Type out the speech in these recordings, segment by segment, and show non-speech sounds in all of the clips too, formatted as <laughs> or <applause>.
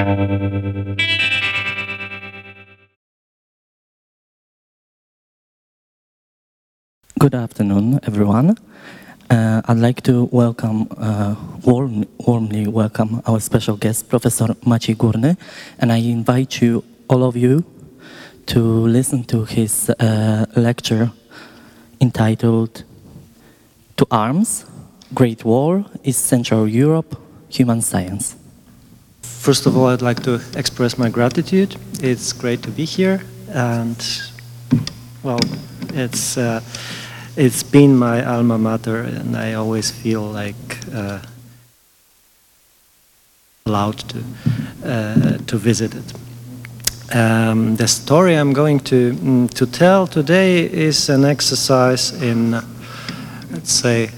Good afternoon, everyone. Uh, I'd like to welcome, uh, warm, warmly welcome our special guest, Professor Maciej Górny, and I invite you, all of you, to listen to his uh, lecture entitled To Arms, Great War, East Central Europe, Human Science. First of all, I'd like to express my gratitude. It's great to be here, and well, it's uh, it's been my alma mater, and I always feel like uh, allowed to uh, to visit it. Um, the story I'm going to mm, to tell today is an exercise in, let's say,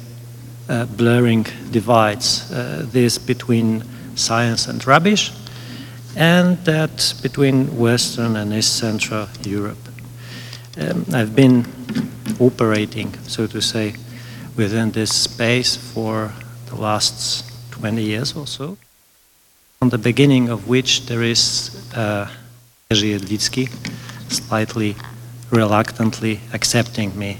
uh, blurring divides. Uh, this between science and rubbish, and that between Western and East Central Europe. Um, I've been operating, so to say, within this space for the last 20 years or so, on the beginning of which there is uh, Jerzy slightly reluctantly accepting me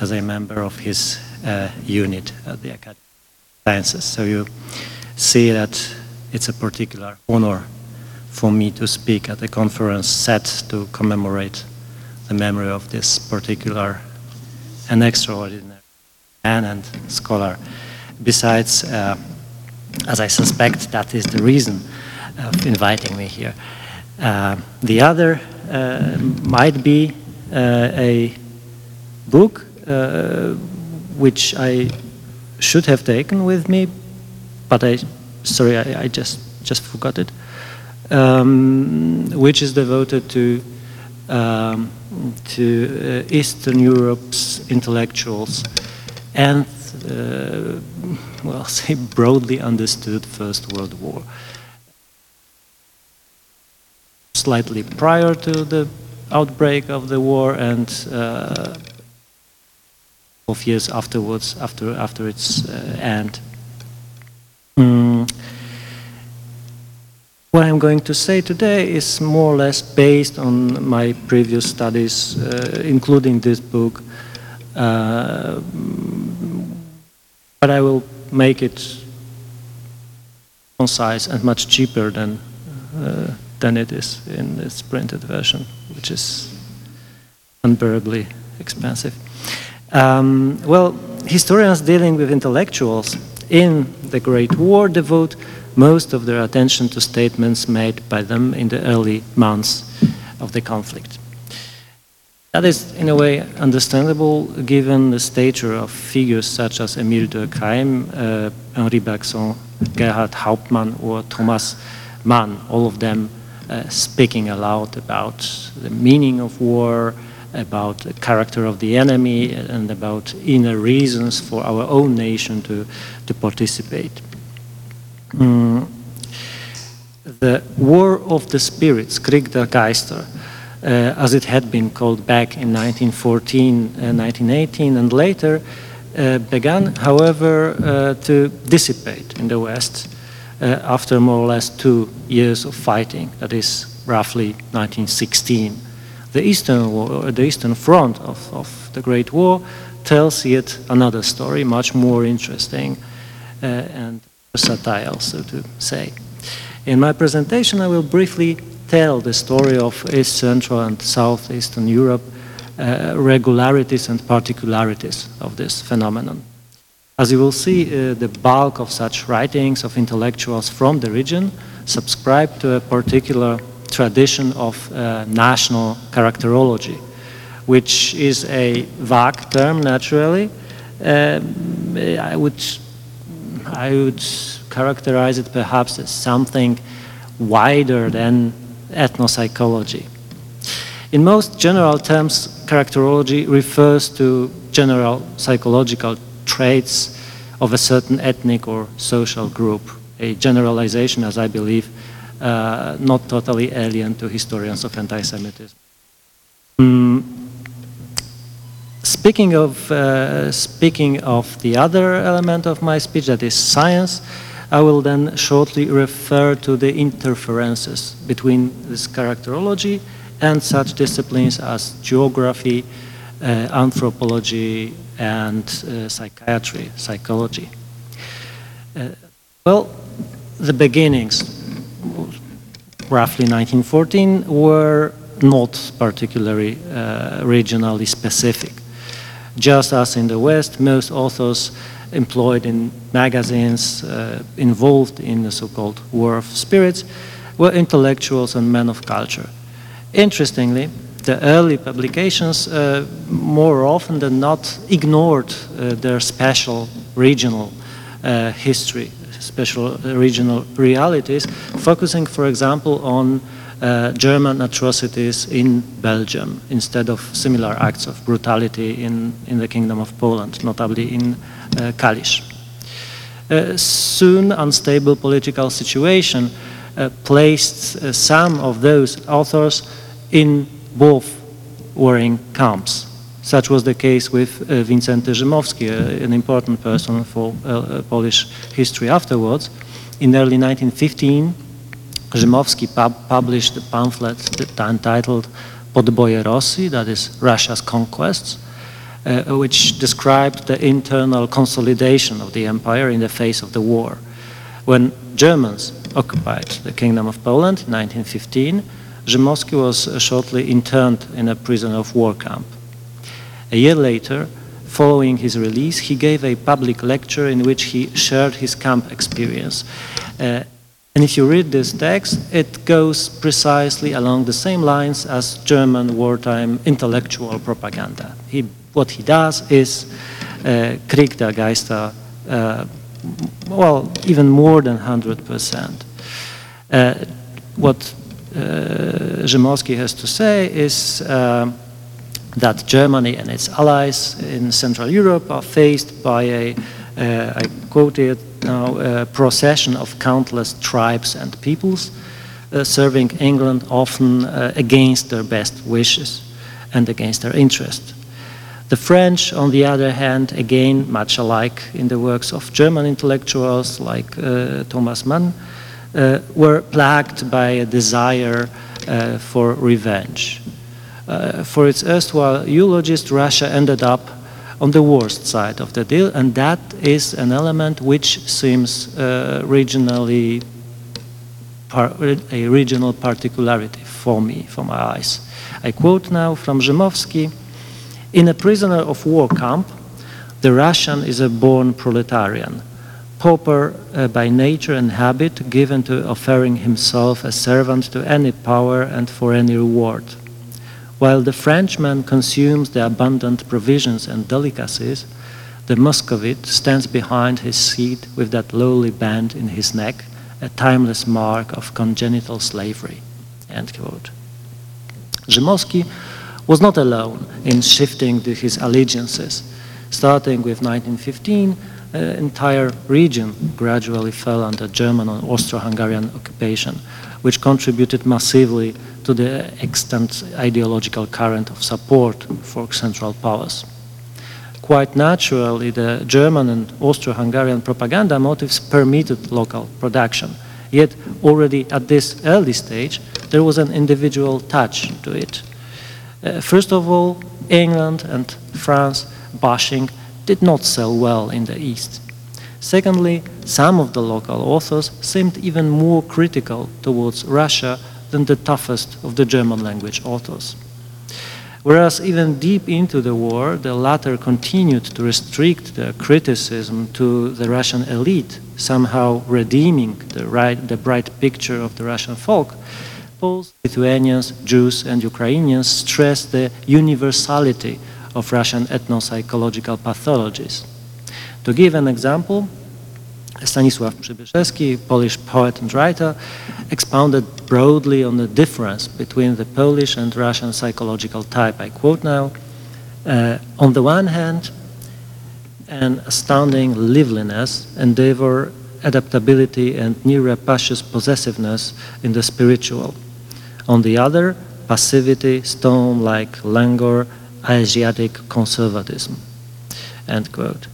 as a member of his uh, unit at the Academy of Sciences. So you see that it's a particular honor for me to speak at a conference set to commemorate the memory of this particular and extraordinary man and scholar. Besides, uh, as I suspect that is the reason of inviting me here. Uh, the other uh, might be uh, a book uh, which I should have taken with me, but I sorry, I, I just just forgot it, um, which is devoted to um, to uh, Eastern Europe's intellectuals and uh, well, <laughs> say broadly understood First World War. Slightly prior to the outbreak of the war and uh, of years afterwards, after after its uh, end. Mm. What I'm going to say today is more or less based on my previous studies, uh, including this book, uh, but I will make it concise and much cheaper than, uh, than it is in its printed version, which is unbearably expensive. Um, well, historians dealing with intellectuals in the Great War devote most of their attention to statements made by them in the early months of the conflict. That is, in a way, understandable given the stature of figures such as Emile Durkheim, uh, Henri Bergson, Gerhart Hauptmann, or Thomas Mann, all of them uh, speaking aloud about the meaning of war, about the character of the enemy, and about inner reasons for our own nation to, to participate. Mm, the War of the Spirits, Krieg der Geister, uh, as it had been called back in 1914, uh, 1918, and later, uh, began, however, uh, to dissipate in the West uh, after more or less two years of fighting, that is roughly 1916. The Eastern, War, the Eastern Front of, of the Great War tells yet another story, much more interesting uh, and versatile, so to say. In my presentation, I will briefly tell the story of East Central and Southeastern Europe, uh, regularities and particularities of this phenomenon. As you will see, uh, the bulk of such writings of intellectuals from the region subscribe to a particular tradition of uh, national characterology, which is a vague term, naturally. Um, I would characterize it perhaps as something wider than ethnopsychology. In most general terms, characterology refers to general psychological traits of a certain ethnic or social group, a generalization, as I believe, uh, not totally alien to historians of anti-Semitism. Mm, Speaking of, uh, speaking of the other element of my speech, that is science, I will then shortly refer to the interferences between this characterology and such disciplines as geography, uh, anthropology, and uh, psychiatry, psychology. Uh, well, the beginnings, roughly 1914, were not particularly uh, regionally specific. Just as in the West, most authors employed in magazines uh, involved in the so-called War of Spirits were intellectuals and men of culture. Interestingly, the early publications uh, more often than not ignored uh, their special regional uh, history, special regional realities, focusing, for example, on uh, German atrocities in Belgium instead of similar acts of brutality in, in the Kingdom of Poland, notably in uh, Kalisz. Uh, soon, unstable political situation uh, placed uh, some of those authors in both warring camps. Such was the case with Wincenty Rzymowski, an important person for Polish history afterwards. In early 1915, Rzymowski pub published a pamphlet entitled Podboje Rosji, that is Russia's conquests, uh, which described the internal consolidation of the empire in the face of the war. When Germans occupied the Kingdom of Poland in 1915, Rzymowski was uh, shortly interned in a prisoner of war camp. A year later, following his release, he gave a public lecture in which he shared his camp experience. Uh, and if you read this text, it goes precisely along the same lines as German wartime intellectual propaganda. He, what he does is uh, Krieg der Geister, uh, well, even more than 100%. Uh, what uh, has to say is uh, that Germany and its allies in Central Europe are faced by a, uh, I quote it, now a procession of countless tribes and peoples uh, serving England often uh, against their best wishes and against their interest. The French, on the other hand, again, much alike in the works of German intellectuals like uh, Thomas Mann, uh, were plagued by a desire uh, for revenge. Uh, for its erstwhile eulogist, Russia ended up on the worst side of the deal, and that is an element which seems uh, regionally a regional particularity for me, for my eyes. I quote now from Rzymowski, in a prisoner of war camp, the Russian is a born proletarian, pauper uh, by nature and habit, given to offering himself a servant to any power and for any reward. While the Frenchman consumes the abundant provisions and delicacies, the Muscovite stands behind his seat with that lowly band in his neck, a timeless mark of congenital slavery. End quote. Was not alone in shifting his allegiances. Starting with 1915, the uh, entire region gradually fell under German and Austro-Hungarian occupation, which contributed massively to the extent ideological current of support for Central Powers. Quite naturally, the German and Austro-Hungarian propaganda motives permitted local production. Yet already at this early stage, there was an individual touch to it. Uh, first of all, England and France bashing did not sell well in the East. Secondly, some of the local authors seemed even more critical towards Russia than the toughest of the German language authors. Whereas even deep into the war, the latter continued to restrict their criticism to the Russian elite, somehow redeeming the, right, the bright picture of the Russian folk, Poles, Lithuanians, Jews, and Ukrainians stressed the universality of Russian ethno-psychological pathologies. To give an example, Stanisław Przybyszewski, Polish poet and writer, expounded broadly on the difference between the Polish and Russian psychological type. I quote now, uh, on the one hand, an astounding liveliness, endeavor, adaptability, and near rapacious possessiveness in the spiritual. On the other, passivity, stone-like languor, Asiatic conservatism. End quote.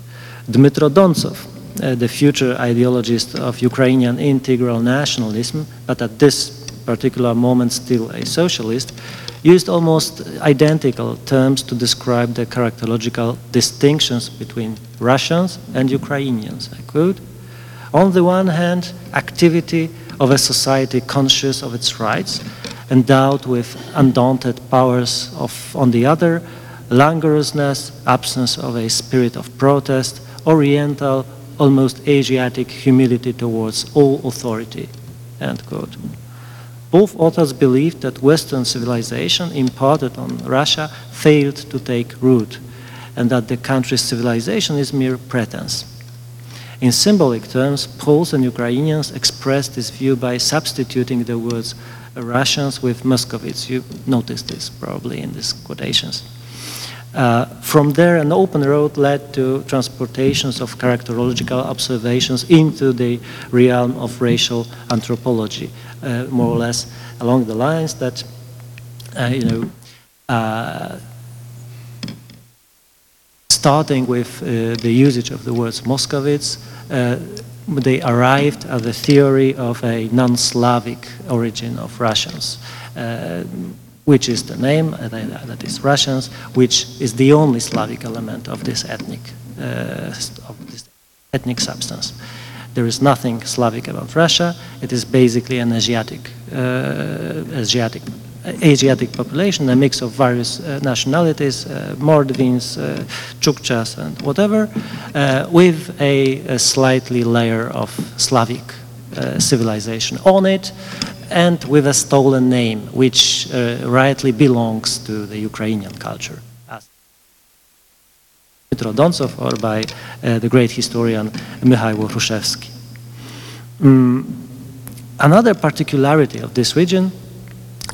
Dmitro Dontsov, Uh, the future ideologist of Ukrainian integral nationalism, but at this particular moment still a socialist, used almost identical terms to describe the characterological distinctions between Russians and Ukrainians. I quote, on the one hand, activity of a society conscious of its rights, endowed with undaunted powers of, on the other, languorousness, absence of a spirit of protest, oriental, almost Asiatic humility towards all authority. End quote. Both authors believed that Western civilization imparted on Russia failed to take root, and that the country's civilization is mere pretense. In symbolic terms, Poles and Ukrainians expressed this view by substituting the words Russians with Muscovites. You noticed this probably in these quotations. Uh, from there, an open road led to transportations of characterological observations into the realm of racial anthropology, uh, more or less along the lines that, uh, you know, uh, starting with uh, the usage of the words Moscovites, uh, they arrived at the theory of a non-Slavic origin of Russians, which is the name, uh, that is Russians, which is the only Slavic element of this ethnic, uh, of this ethnic substance. There is nothing Slavic about Russia. It is basically an Asiatic, uh, Asiatic Asiatic population, a mix of various uh, nationalities, uh, Mordvins, uh, Chukchas, and whatever, uh, with a, a, slightly layer of Slavic civilization on it, and with a stolen name, which uh, rightly belongs to the Ukrainian culture. Dontsov or by the great historian Mikhail Hrushevsky. Mm. Another particularity of this region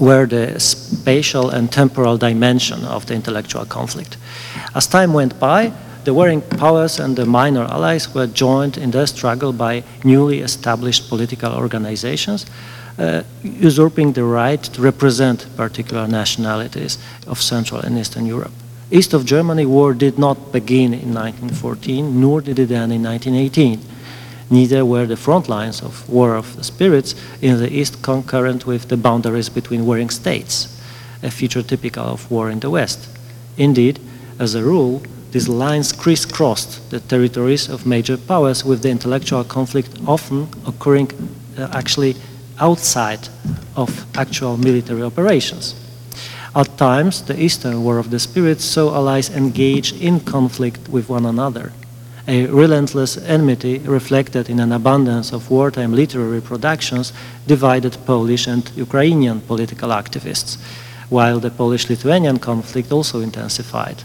were the spatial and temporal dimension of the intellectual conflict. As time went by, the warring powers and the minor allies were joined in their struggle by newly established political organizations, uh, usurping the right to represent particular nationalities of Central and Eastern Europe. East of Germany war did not begin in 1914, nor did it end in 1918 neither were the front lines of War of the Spirits in the East concurrent with the boundaries between warring states, a feature typical of war in the West. Indeed, as a rule, these lines crisscrossed the territories of major powers with the intellectual conflict often occurring uh, actually outside of actual military operations. At times, the Eastern War of the Spirits saw allies engage in conflict with one another a relentless enmity reflected in an abundance of wartime literary productions divided Polish and Ukrainian political activists, while the Polish-Lithuanian conflict also intensified.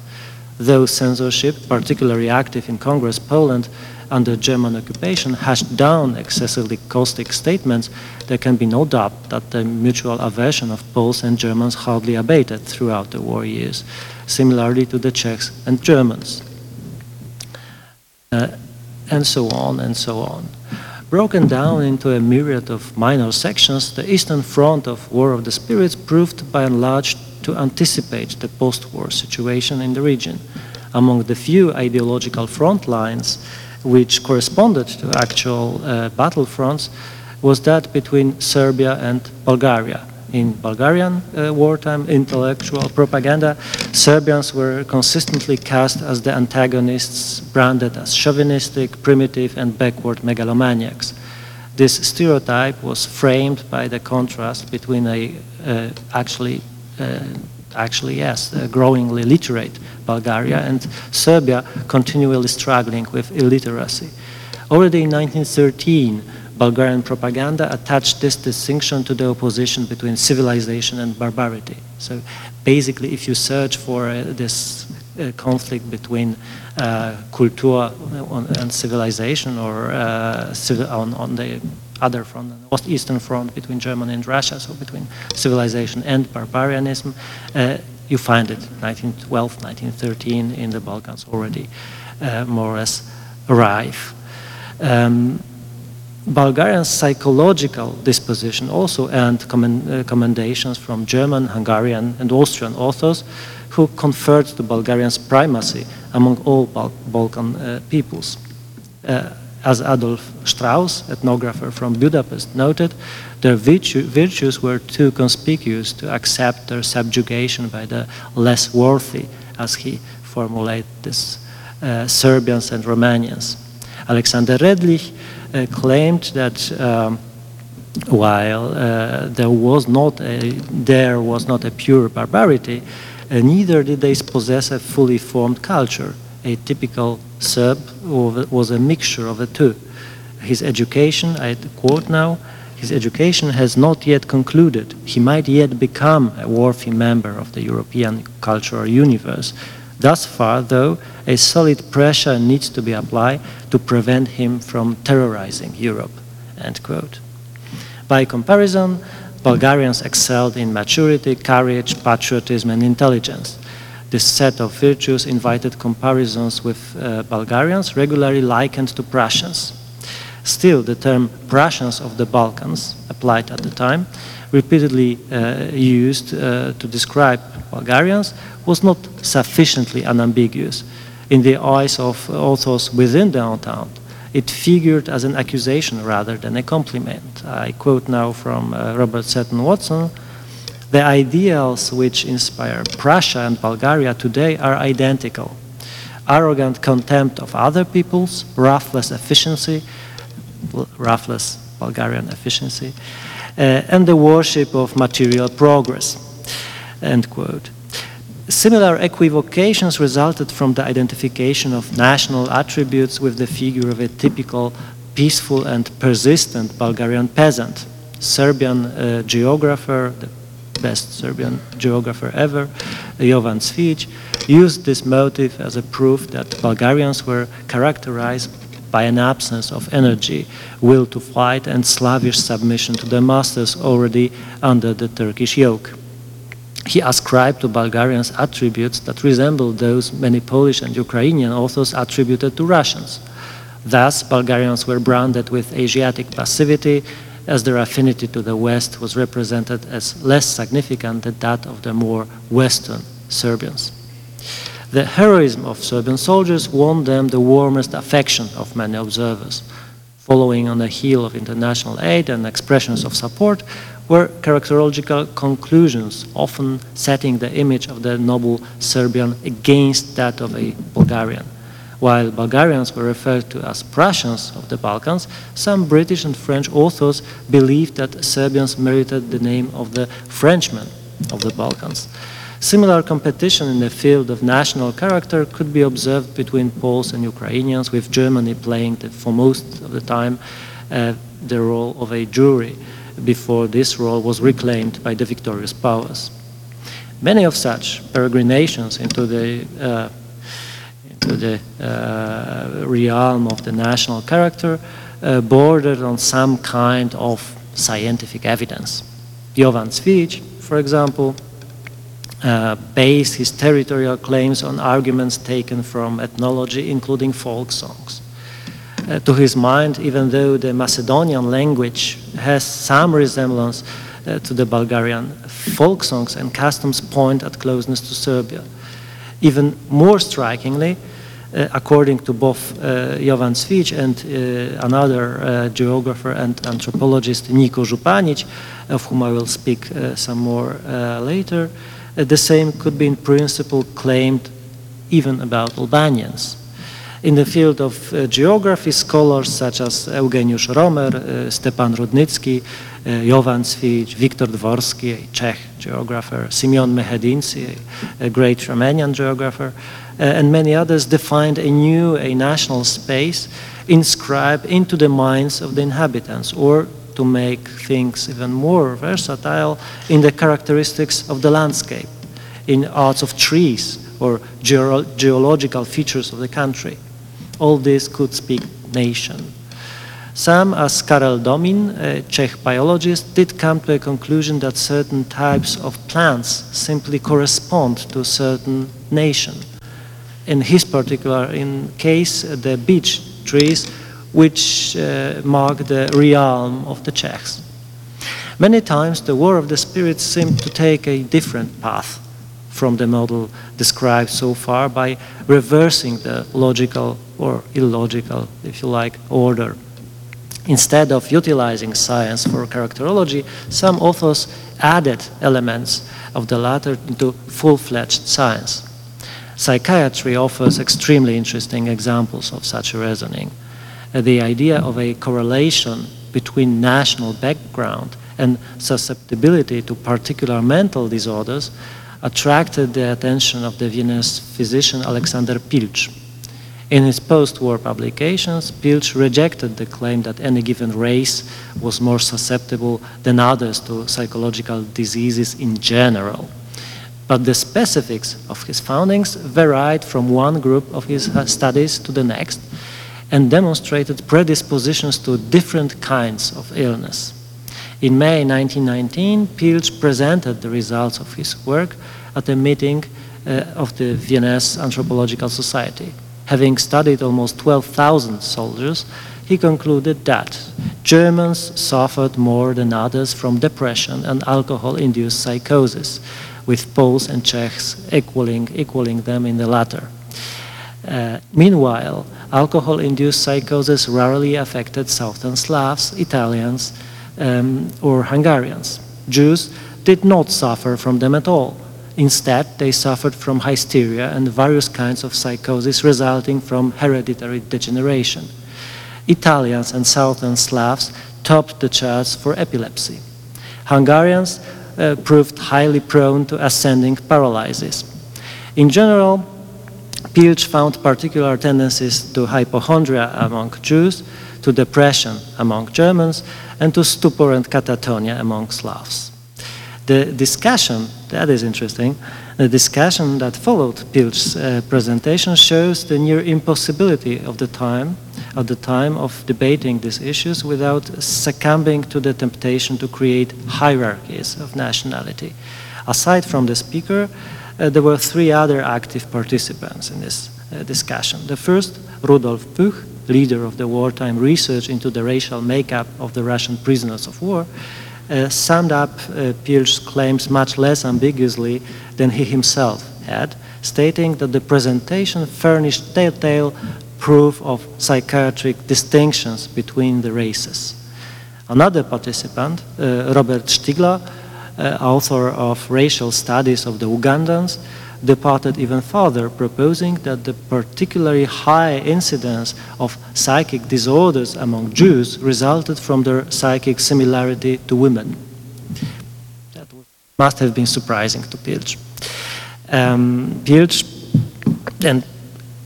Though censorship, particularly active in Congress Poland under German occupation, hashed down excessively caustic statements, there can be no doubt that the mutual aversion of Poles and Germans hardly abated throughout the war years, similarly to the Czechs and Germans uh, and so on and so on. Broken down into a myriad of minor sections, the Eastern Front of War of the Spirits proved by and large to anticipate the post-war situation in the region. Among the few ideological front lines which corresponded to actual uh, battlefronts was that between Serbia and Bulgaria, in Bulgarian uh, wartime intellectual propaganda, Serbians were consistently cast as the antagonists, branded as chauvinistic, primitive, and backward megalomaniacs. This stereotype was framed by the contrast between a uh, actually, uh, actually yes, a growingly literate Bulgaria and Serbia continually struggling with illiteracy. Already in 1913, Bulgarian propaganda attached this distinction to the opposition between civilization and barbarity. So basically, if you search for uh, this uh, conflict between uh, culture and civilization or uh, on, on, the other front, the eastern front between Germany and Russia, so between civilization and barbarianism, uh, you find it 1912, 1913 in the Balkans already uh, more or less arrive. Um, psychological disposition also earned uh, commendations from German, Hungarian, and Austrian authors who conferred to Bulgarians primacy among all Bal Balkan uh, peoples. As Adolf Strausz, ethnographer from Budapest, noted, their virtue, virtues were too conspicuous to accept their subjugation by the less worthy, as he formulated this, uh, Serbians and Romanians. Alexander Redlich uh, claimed that um, while uh, there was not a, there was not a pure barbarity, uh, neither did they possess a fully formed culture. A typical Serb was a mixture of the two. His education, I quote now, his education has not yet concluded. He might yet become a worthy member of the European cultural universe. Thus far, though, a solid pressure needs to be applied to prevent him from terrorizing Europe. End quote. By comparison, Bulgarians excelled in maturity, courage, patriotism, and intelligence. This set of virtues invited comparisons with uh, Bulgarians regularly likened to Prussians. Still, the term Prussians of the Balkans, applied at the time, repeatedly uh, used uh, to describe Bulgarians, was not sufficiently unambiguous. In the eyes of authors within the entente, it figured as an accusation rather than a compliment. I quote now from uh, Robert Seton Watson The ideals which inspire Prussia and Bulgaria today are identical arrogant contempt of other peoples, ruthless efficiency, ruthless Bulgarian efficiency, uh, and the worship of material progress. End quote. Similar equivocations resulted from the identification of national attributes with the figure of a typical peaceful and persistent Bulgarian peasant. Serbian uh, geographer, the best Serbian geographer ever, Jovan Cvijić, used this motive as a proof that Bulgarians were characterized by an absence of energy, will to fight, and slavish submission to their masters already under the Turkish yoke he ascribed to Bulgarians attributes that resembled those many Polish and Ukrainian authors attributed to Russians. Thus, Bulgarians were branded with Asiatic passivity, as their affinity to the West was represented as less significant than that of the more Western Serbians. The heroism of Serbian soldiers won them the warmest affection of many observers. Following on the heel of international aid and expressions of support, were characterological conclusions, often setting the image of the noble Serbian against that of a Bulgarian. While Bulgarians were referred to as Prussians of the Balkans, some British and French authors believed that Serbians merited the name of the Frenchmen of the Balkans. Similar competition in the field of national character could be observed between Poles and Ukrainians, with Germany playing, the, for most of the time, uh, the role of a jury before this role was reclaimed by the victorious powers. Many of such peregrinations into the, uh, into the uh, realm of the national character uh, bordered on some kind of scientific evidence. Jovan Cvijić, for example, uh, based his territorial claims on arguments taken from ethnology, including folk songs uh, to his mind, even though the Macedonian language has some resemblance uh, to the Bulgarian. Folk songs and customs point at closeness to Serbia. Even more strikingly, uh, according to both uh, Jovan Cvijić and uh, another uh, geographer and anthropologist, Niko Županić, of whom I will speak uh, some more later, the same could be in principle claimed even about Albanians. In the field of uh, geography, scholars such as Eugeniusz Romer, uh, Stepan Rudnitsky, uh, Jovan Cvijić, Viktor Dvorský, a Czech geographer, Simion Mehedinți, a, great Romanian geographer, and many others defined a new, a national space inscribed into the minds of the inhabitants, or to make things even more versatile, in the characteristics of the landscape, in arts of trees, or geological features of the country all this could speak nation. Some, as Karel Domin, a Czech biologist, did come to a conclusion that certain types of plants simply correspond to certain nation. In his particular in case, the beech trees, which uh, mark the realm of the Czechs. Many times the war of the spirits seemed to take a different path from the model described so far by reversing the logical or illogical, if you like, order. Instead of utilizing science for characterology, some authors added elements of the latter into full-fledged science. Psychiatry offers extremely interesting examples of such reasoning. The idea of a correlation between national background and susceptibility to particular mental disorders attracted the attention of the Viennese physician Alexander Pilcz. In his post-war publications, Pilcz rejected the claim that any given race was more susceptible than others to psychological diseases in general. But the specifics of his findings varied from one group of his studies to the next and demonstrated predispositions to different kinds of illness. In May 1919, Pilcz presented the results of his work at a meeting uh, of the Viennese Anthropological Society. Having studied almost 12,000 soldiers, he concluded that Germans suffered more than others from depression and alcohol-induced psychosis, with Poles and Czechs equaling, equaling them in the latter. Uh, meanwhile, alcohol-induced psychosis rarely affected Southern Slavs, Italians, um, or Hungarians. Jews did not suffer from them at all. Instead, they suffered from hysteria and various kinds of psychosis resulting from hereditary degeneration. Italians and Southern Slavs topped the charts for epilepsy. Hungarians uh, proved highly prone to ascending paralysis. In general, Pilcz found particular tendencies to hypochondria among Jews, to depression among Germans, and to stupor and catatonia among Slavs. The discussion, that is interesting, the discussion that followed Pilcz's uh, presentation shows the near impossibility of the time, at the time of debating these issues without succumbing to the temptation to create hierarchies of nationality. Aside from the speaker, uh, there were three other active participants in this uh, discussion. The first, Rudolf Pöch, leader of the wartime research into the racial makeup of the Russian prisoners of war, summed up uh, Pilcz's claims much less ambiguously than he himself had, stating that the presentation furnished telltale proof of psychiatric distinctions between the races. Another participant, uh, Robert Stigler, uh, author of Racial Studies of the Ugandans, departed even further, proposing that the particularly high incidence of psychic disorders among Jews resulted from their psychic similarity to women. That must have been surprising to Pilcz. Um, Pilcz, and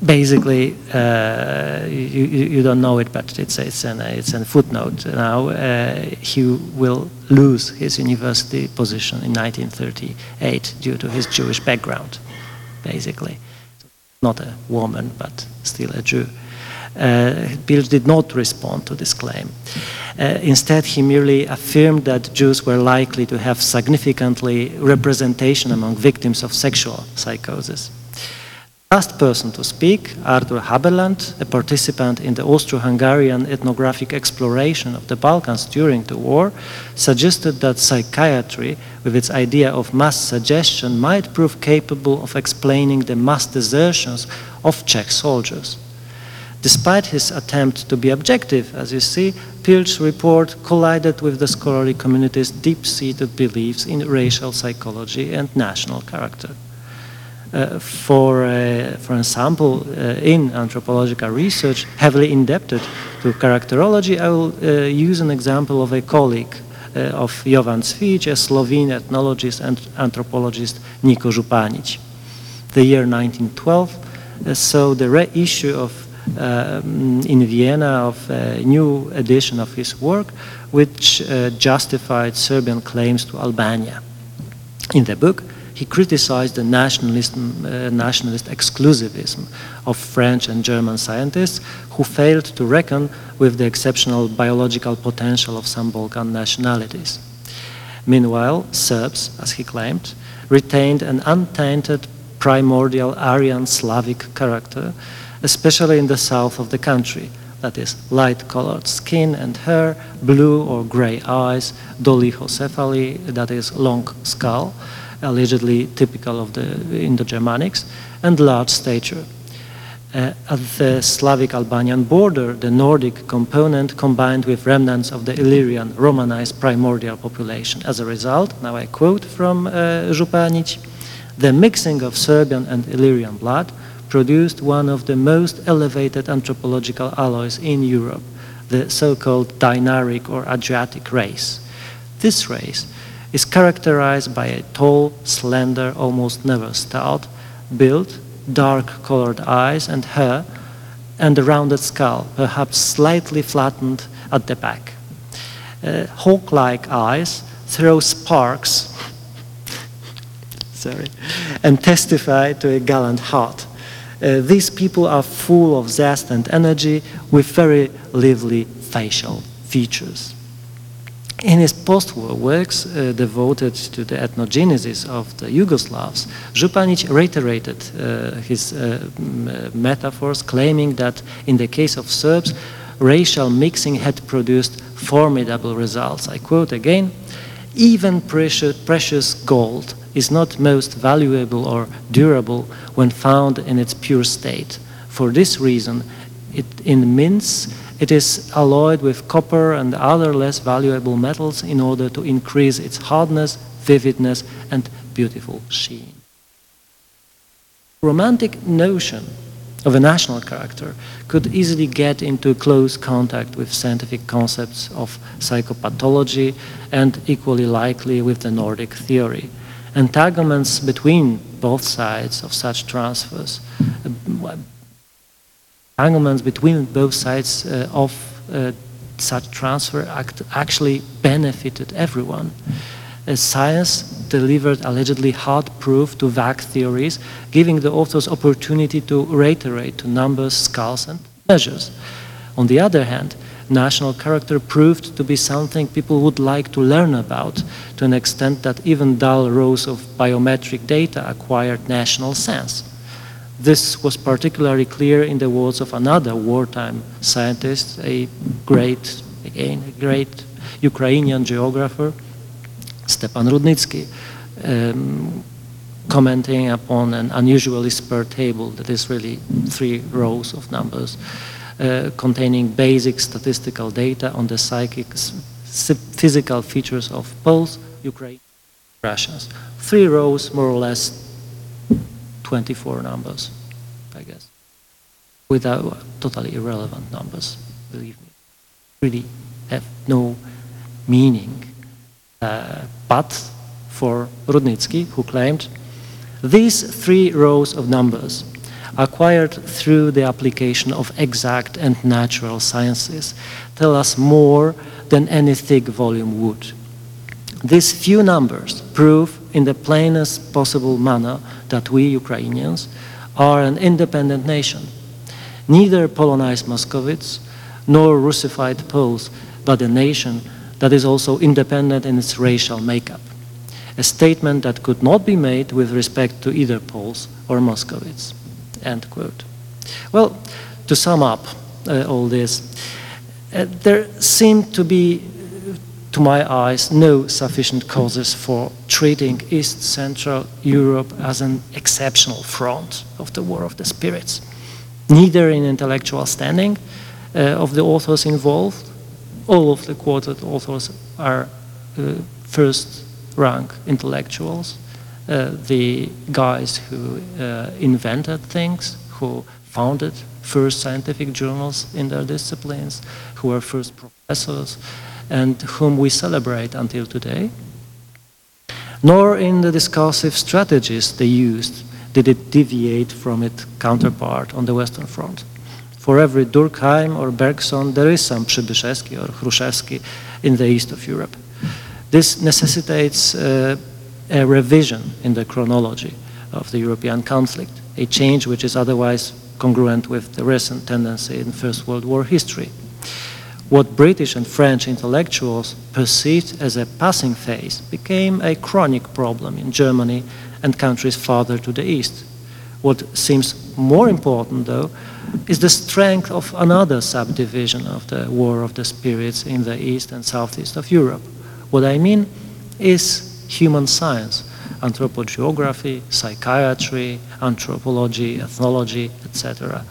basically, uh, you, you, don't know it, but it's, it's, an, it's a footnote now. Uh, he will lose his university position in 1938 due to his Jewish background, basically. Not a woman, but still a Jew. Uh, Pilcz did not respond to this claim. Uh, instead, he merely affirmed that Jews were likely to have significantly representation among victims of sexual psychosis. The last person to speak, Arthur Haberlandt, a participant in the Austro-Hungarian ethnographic exploration of the Balkans during the war, suggested that psychiatry, with its idea of mass suggestion, might prove capable of explaining the mass desertions of Czech soldiers. Despite his attempt to be objective, as you see, Pilcz's report collided with the scholarly community's deep-seated beliefs in racial psychology and national character. Uh, for, uh, for example, uh, in anthropological research, heavily indebted to characterology, I will use an example of a colleague of Jovan Cvijić, a Slovene ethnologist and anthropologist Niko Županić. The year 1912 saw the reissue of um, in Vienna of a new edition of his work, which uh, justified Serbian claims to Albania. In the book, he criticized the nationalism, uh, nationalist exclusivism of French and German scientists who failed to reckon with the exceptional biological potential of some Balkan nationalities. Meanwhile, Serbs, as he claimed, retained an untainted primordial Aryan Slavic character, especially in the south of the country, that is, light-colored skin and hair, blue or gray eyes, dolichocephaly, that is, long skull, allegedly typical of the Indo-Germanics, and large stature. Uh, at the Slavic Albanian border, the Nordic component combined with remnants of the Illyrian Romanized primordial population. As a result, now I quote from uh, Županić, the mixing of Serbian and Illyrian blood produced one of the most elevated anthropological alloys in Europe, the so-called Dinaric or Adriatic race. This race is characterized by a tall, slender, almost never stout build, dark-colored eyes and hair, and a rounded skull, perhaps slightly flattened at the back. Uh, hawk-like eyes throw sparks <laughs> sorry, and testify to a gallant heart. Uh, these people are full of zest and energy with very lively facial features. In his post-war works uh, devoted to the ethnogenesis of the Yugoslavs, Županić reiterated uh, his uh, metaphors, claiming that in the case of Serbs, racial mixing had produced formidable results. I quote again, even precious, precious gold is not most valuable or durable when found in its pure state. For this reason, it, in mints, it is alloyed with copper and other less valuable metals in order to increase its hardness, vividness, and beautiful sheen. Romantic notion of a national character could easily get into close contact with scientific concepts of psychopathology and equally likely with the Nordic theory. Entanglements between both sides of such transfers, uh, entanglements between both sides uh, of uh, such transfer act actually benefited everyone. As science delivered allegedly hard proof to vague theories, giving the authors opportunity to reiterate to numbers, skulls, and measures. On the other hand, national character proved to be something people would like to learn about to an extent that even dull rows of biometric data acquired national sense. This was particularly clear in the words of another wartime scientist, a great, again, a great Ukrainian geographer, Stepan Rudnitsky, um, commenting upon an unusually sparse table that is really three rows of numbers uh, containing basic statistical data on the psychic physical features of Poles, Ukraine, Russians. Three rows, more or less 24 numbers, I guess, without totally irrelevant numbers, believe me, really have no meaning. Uh, but for Rudnitsky, who claimed these three rows of numbers acquired through the application of exact and natural sciences tell us more than any thick volume would. These few numbers prove in the plainest possible manner that we Ukrainians are an independent nation. Neither Polonized Muscovites nor Russified Poles, but a nation that is also independent in its racial makeup. A statement that could not be made with respect to either Poles or Muscovites. End quote. Well, to sum up uh, all this, uh, there seem to be, to my eyes, no sufficient causes for treating East Central Europe as an exceptional front of the War of the Spirits, neither in intellectual standing uh, of the authors involved, all of the quoted authors are uh, first rank intellectuals, uh, the guys who uh, invented things, who founded first scientific journals in their disciplines, who were first professors, and whom we celebrate until today. Nor in the discursive strategies they used did it deviate from its counterpart on the Western Front for every Durkheim or Bergson, there is some Przybyszewski or Hrushevsky in the east of Europe. This necessitates uh, a revision in the chronology of the European conflict, a change which is otherwise congruent with the recent tendency in First World War history. What British and French intellectuals perceived as a passing phase became a chronic problem in Germany and countries farther to the east. What seems more important, though, is the strength of another subdivision of the War of the Spirits in the east and southeast of Europe. What I mean is human science, anthropogeography, psychiatry, anthropology, ethnology, etc.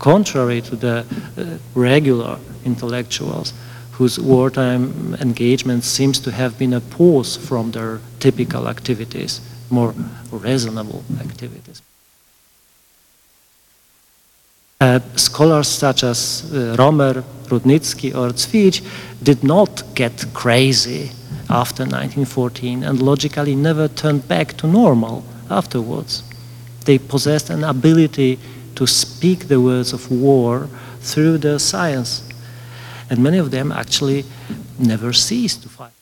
Contrary to the uh, regular intellectuals whose wartime engagement seems to have been a pause from their typical activities, more reasonable activities. Uh, scholars such as uh, Romer, Rudnitsky, or Cvijić did not get crazy after 1914 and logically never turned back to normal afterwards. They possessed an ability to speak the words of war through their science. And many of them actually never ceased to fight.